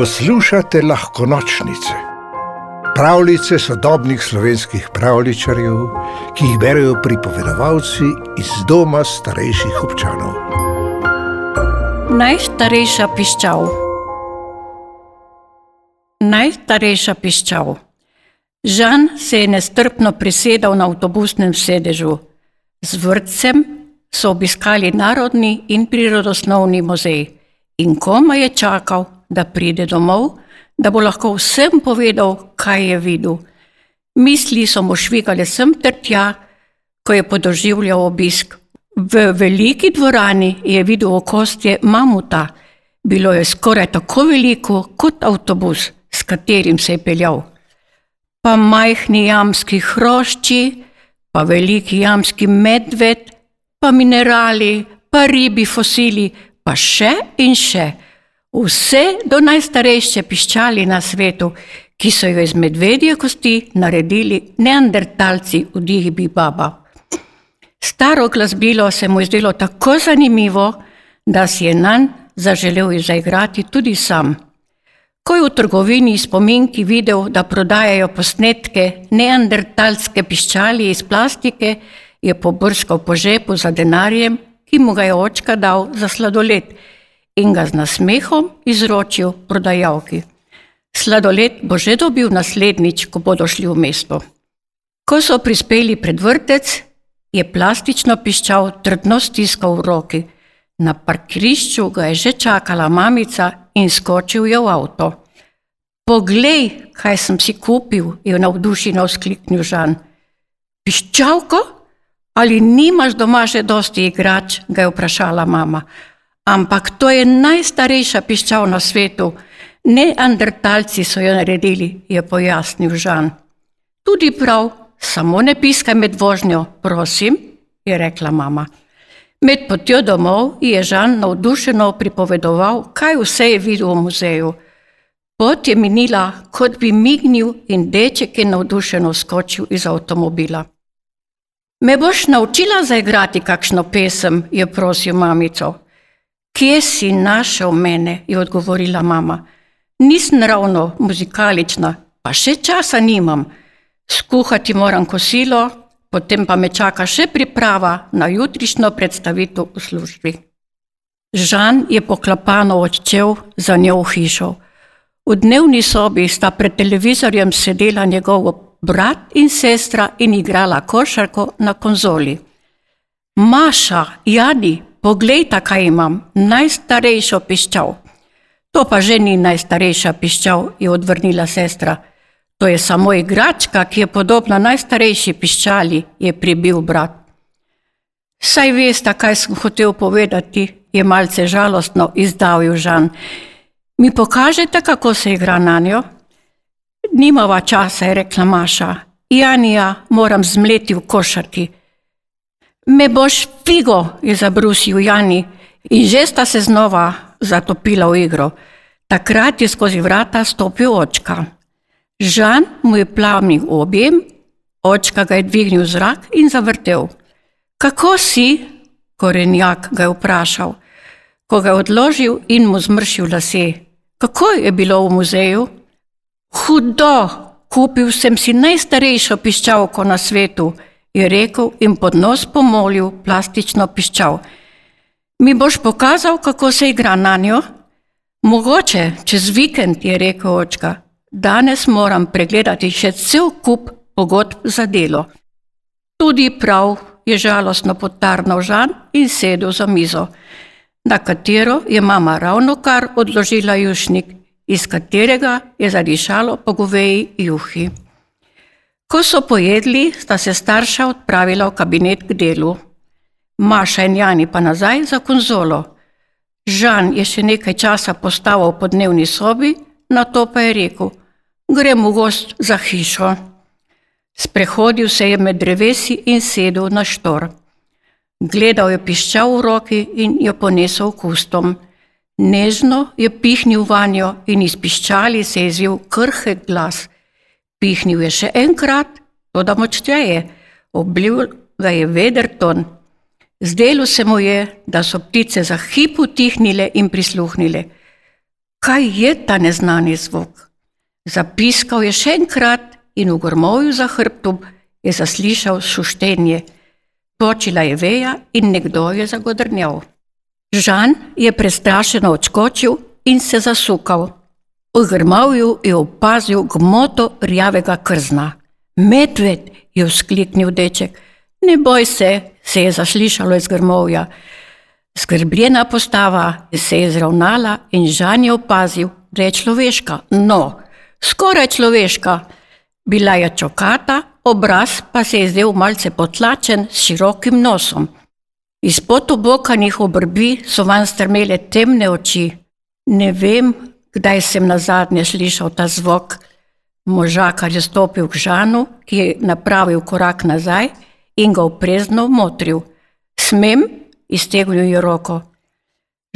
Poslušate lahko nočnice, pravljice sodobnih slovenskih pravličarjev, ki jih berijo pripovedovalci iz doma starejših občanov. Najstarejša piščal. Najstarejša piščal. Žan se je nestrpno prisedal na avtobusnem sedežu. Z vrtcem so obiskali narodni in prirodoslovni muzej in koma je čakal, da pride domov, da bo lahko vsem povedal, kaj je videl. Misli so mu švigale sem ter tja, ko je podoživljal obisk. V veliki dvorani je videl okostje mamuta. Bilo je skoraj tako veliko kot avtobus, s katerim se je peljal. Pa majhni jamski hrošči, pa veliki jamski medved, pa minerali, pa ribi fosili, pa še in še. Vse do najstarejše piščali na svetu, ki so jo iz medvedje kosti naredili neandertalci v digbi baba. Staro glasbilo se mu je zdelo tako zanimivo, da si je nanj zaželel zaigrati tudi sam. Ko je v trgovini spominki videl, da prodajajo posnetke neandertalske piščali iz plastike, je pobrskal po žepu za denarjem, ki mu ga je očka dal za sladoled in ga z nasmehom izročil prodajalki. Sladoled bo že dobil naslednjič, ko bodo šli v mesto. Ko so prispeli pred vrtec, je plastično piščal trdno stiskal v roki. Na parkirišču ga je že čakala mamica in skočil je v avto. Poglej, kaj sem si kupil, je navdušeno vzkliknil Žan. Piščalko? Ali nimaš doma že dosti igrač? ga je vprašala mama. Ampak to je najstarejša piščal na svetu. Neandertalci so jo naredili, je pojasnil Žan. Tudi prav, samo ne piskaj med vožnjo, prosim, je rekla mama. Med potjo domov je Žan navdušeno pripovedoval, kaj vse je videl v muzeju. Pot je minila, kot bi mignil in deček je navdušeno skočil iz avtomobila. Me boš naučila zaigrati kakšno pesem, je prosil mamico. Kje si našel mene, je odgovorila mama. Nisem ravno muzikalična, pa še časa nimam. Skuhati moram kosilo, potem pa me čaka še priprava na jutrišnjo predstavitev v službi. Žan je poklapano odšel za njo v hišo. V dnevni sobi sta pred televizorjem sedela njegov brat in sestra in igrala košarko na konzoli. Maša, Jani, poglej, kaj imam, najstarejšo piščal. To pa že ni najstarejša piščal, je odvrnila sestra. To je samo igračka, ki je podobna najstarejši piščali, je pribil brat. Saj veste, kaj sem hotel povedati, je malce žalostno izdavil Žan. Mi pokažete, kako se igra na njo? Nimava časa, je rekla Maša. Janija moram zmleti v košarki. Me boš figo, je zabrusil Jani in že sta se znova zatopila v igro. Takrat je skozi vrata stopil očka. Žan mu je plavnil objem, očka ga je dvignil v zrak in zavrtel. Kako si? Korenjak ga je vprašal, ko ga je odložil in mu zmršil lase. Kako je bilo v muzeju? Hudo, kupil sem si najstarejšo piščalko na svetu, je rekel in pod nos pomolil plastično piščal. Mi boš pokazal, kako se igra na njo? Mogoče čez vikend, je rekel očka. Danes moram pregledati še cel kup pogodb za delo. Tudi prav je žalostno potarnal Žan in sedel za mizo, na katero je mama ravno kar odložila jušnik iz katerega je zadišalo po goveji juhi. Ko so pojedli, sta se starša odpravila v kabinet k delu. Maša in Jani pa nazaj za konzolo. Žan je še nekaj časa postavil po dnevni sobi, na to pa je rekel: Grem v gost za hišo. Sprehodil se je med drevesi in sedel na štor. Gledal je piščal v roki in jo ponesel k ustom. Nežno je pihnil vanjo in izpiščali se je zvel krhek glas. Pihnil je še enkrat, to da močteje, oblil ga je veder ton. Zdelo se mu je, da so ptice za hip utihnile in prisluhnile. Kaj je ta neznani zvok? Zapiskal je še enkrat in v grmovju za hrbtom je zaslišal šuštenje. Počila je veja in nekdo je zagodrnjal. Žan je prestrašeno odskočil in se zasukal. V grmovju je opazil gmoto rjavega krzna. Medved je vzkliknil deček. Ne boj se, se je zaslišalo iz grmovja. Skrbljena postava se je zravnala in Žan je opazil, da je človeška. No, skoraj človeška. Bila je čokata, obraz pa se je zdel malce potlačen s širokim nosom. Izpod obokanih obrbi so van strmele temne oči. Ne vem, kdaj sem na zadnje slišal ta zvok. Možakar je stopil k Žanu, ki je napravil korak nazaj in ga oprezno motril. Smem, iztegnil je roko.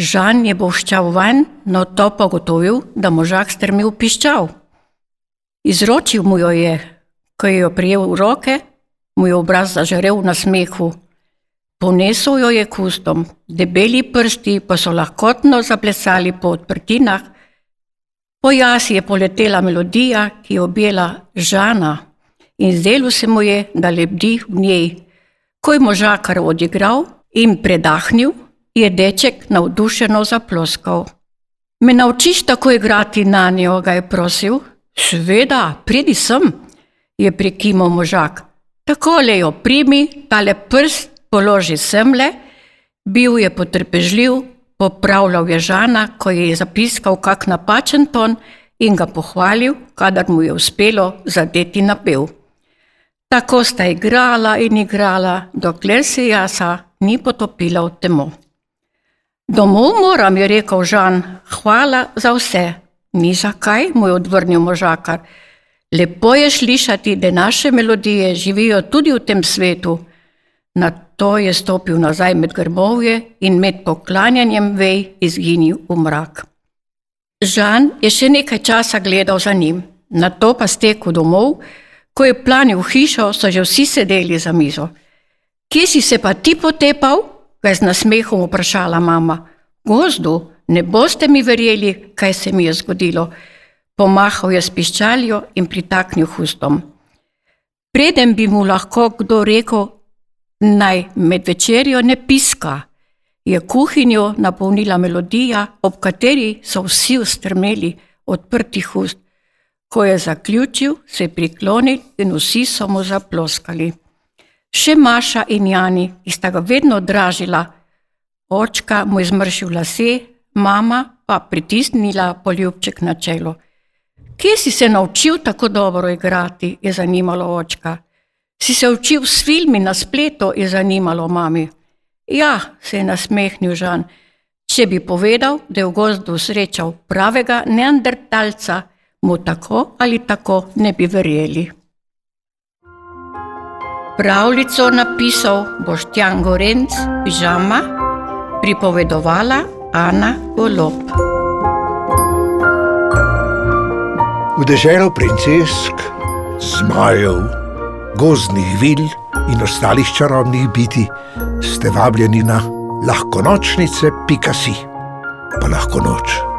Žan je boščal ven, no to pa gotovil, da možak strmi v piščal. Izročil mu jo je, ko je jo prijel v roke, mu je obraz zažarel na smehu. Ponesel jo je kustom, debeli prsti pa so lahkotno zaplesali po odprtinah, Po jasi je poletela melodija, ki je objela Žana in zdelo se mu je, da lebdi v njej. Ko je možakar odigral in predahnil, je deček navdušeno zaploskal. Me naučiš tako igrati na njo, ga je prosil. Sveda, pridi sem, je prekimal možak. Tako le jo primi, tale prst položi semle, bil je potrpežljiv, Popravljal je Žana, ko je zapiskal kak napačen ton in ga pohvalil, kadar mu je uspelo zadeti na pev. Tako sta igrala in igrala, dokler se jasa ni potopila v temo. Domov moram, je rekel Žan, hvala za vse. Ni zakaj, mu je odvrnil možakar. Lepo je slišati, da naše melodije živijo tudi v tem svetu. Na to je stopil nazaj med grmovje in med poklanjanjem vej izginil v mrak. Žan je še nekaj časa gledal za njim, na to pa stekel domov, ko je planil hišo, so že vsi sedeli za mizo. Kje si se pa ti potepal? ga je z nasmehom vprašala mama. Gozdu, ne boste mi verjeli, kaj se mi je zgodilo. Pomahal je s piščaljo in pritaknil hustom. Preden bi mu lahko kdo rekel, naj med večerjo ne piska, je kuhinjo napolnila melodija, ob kateri so vsi ustrmeli odprtih ust. Ko je zaključil, se je priklonil in vsi so mu zaploskali. Še Maša in Jani, ki sta ga vedno dražila, očka mu je zmršil lase, mama pa pritisnila poljubček na čelo. Kje si se naučil tako dobro igrati, je zanimalo očka. Si se učil s filmi na spletu, je zanimalo mami. Ja, se je nasmehnil Žan. Če bi povedal, da je v gozdu srečal pravega neandertalca, mu tako ali tako ne bi verjeli. Pravljico napisal Boštjan Gorenc, pižama, pripovedovala Ana Golob. V deželo princesk, zmajev gozdnih vil in ostalih čarobnih biti, ste vabljeni na lahko nočnice, pika si, pa lahko noč.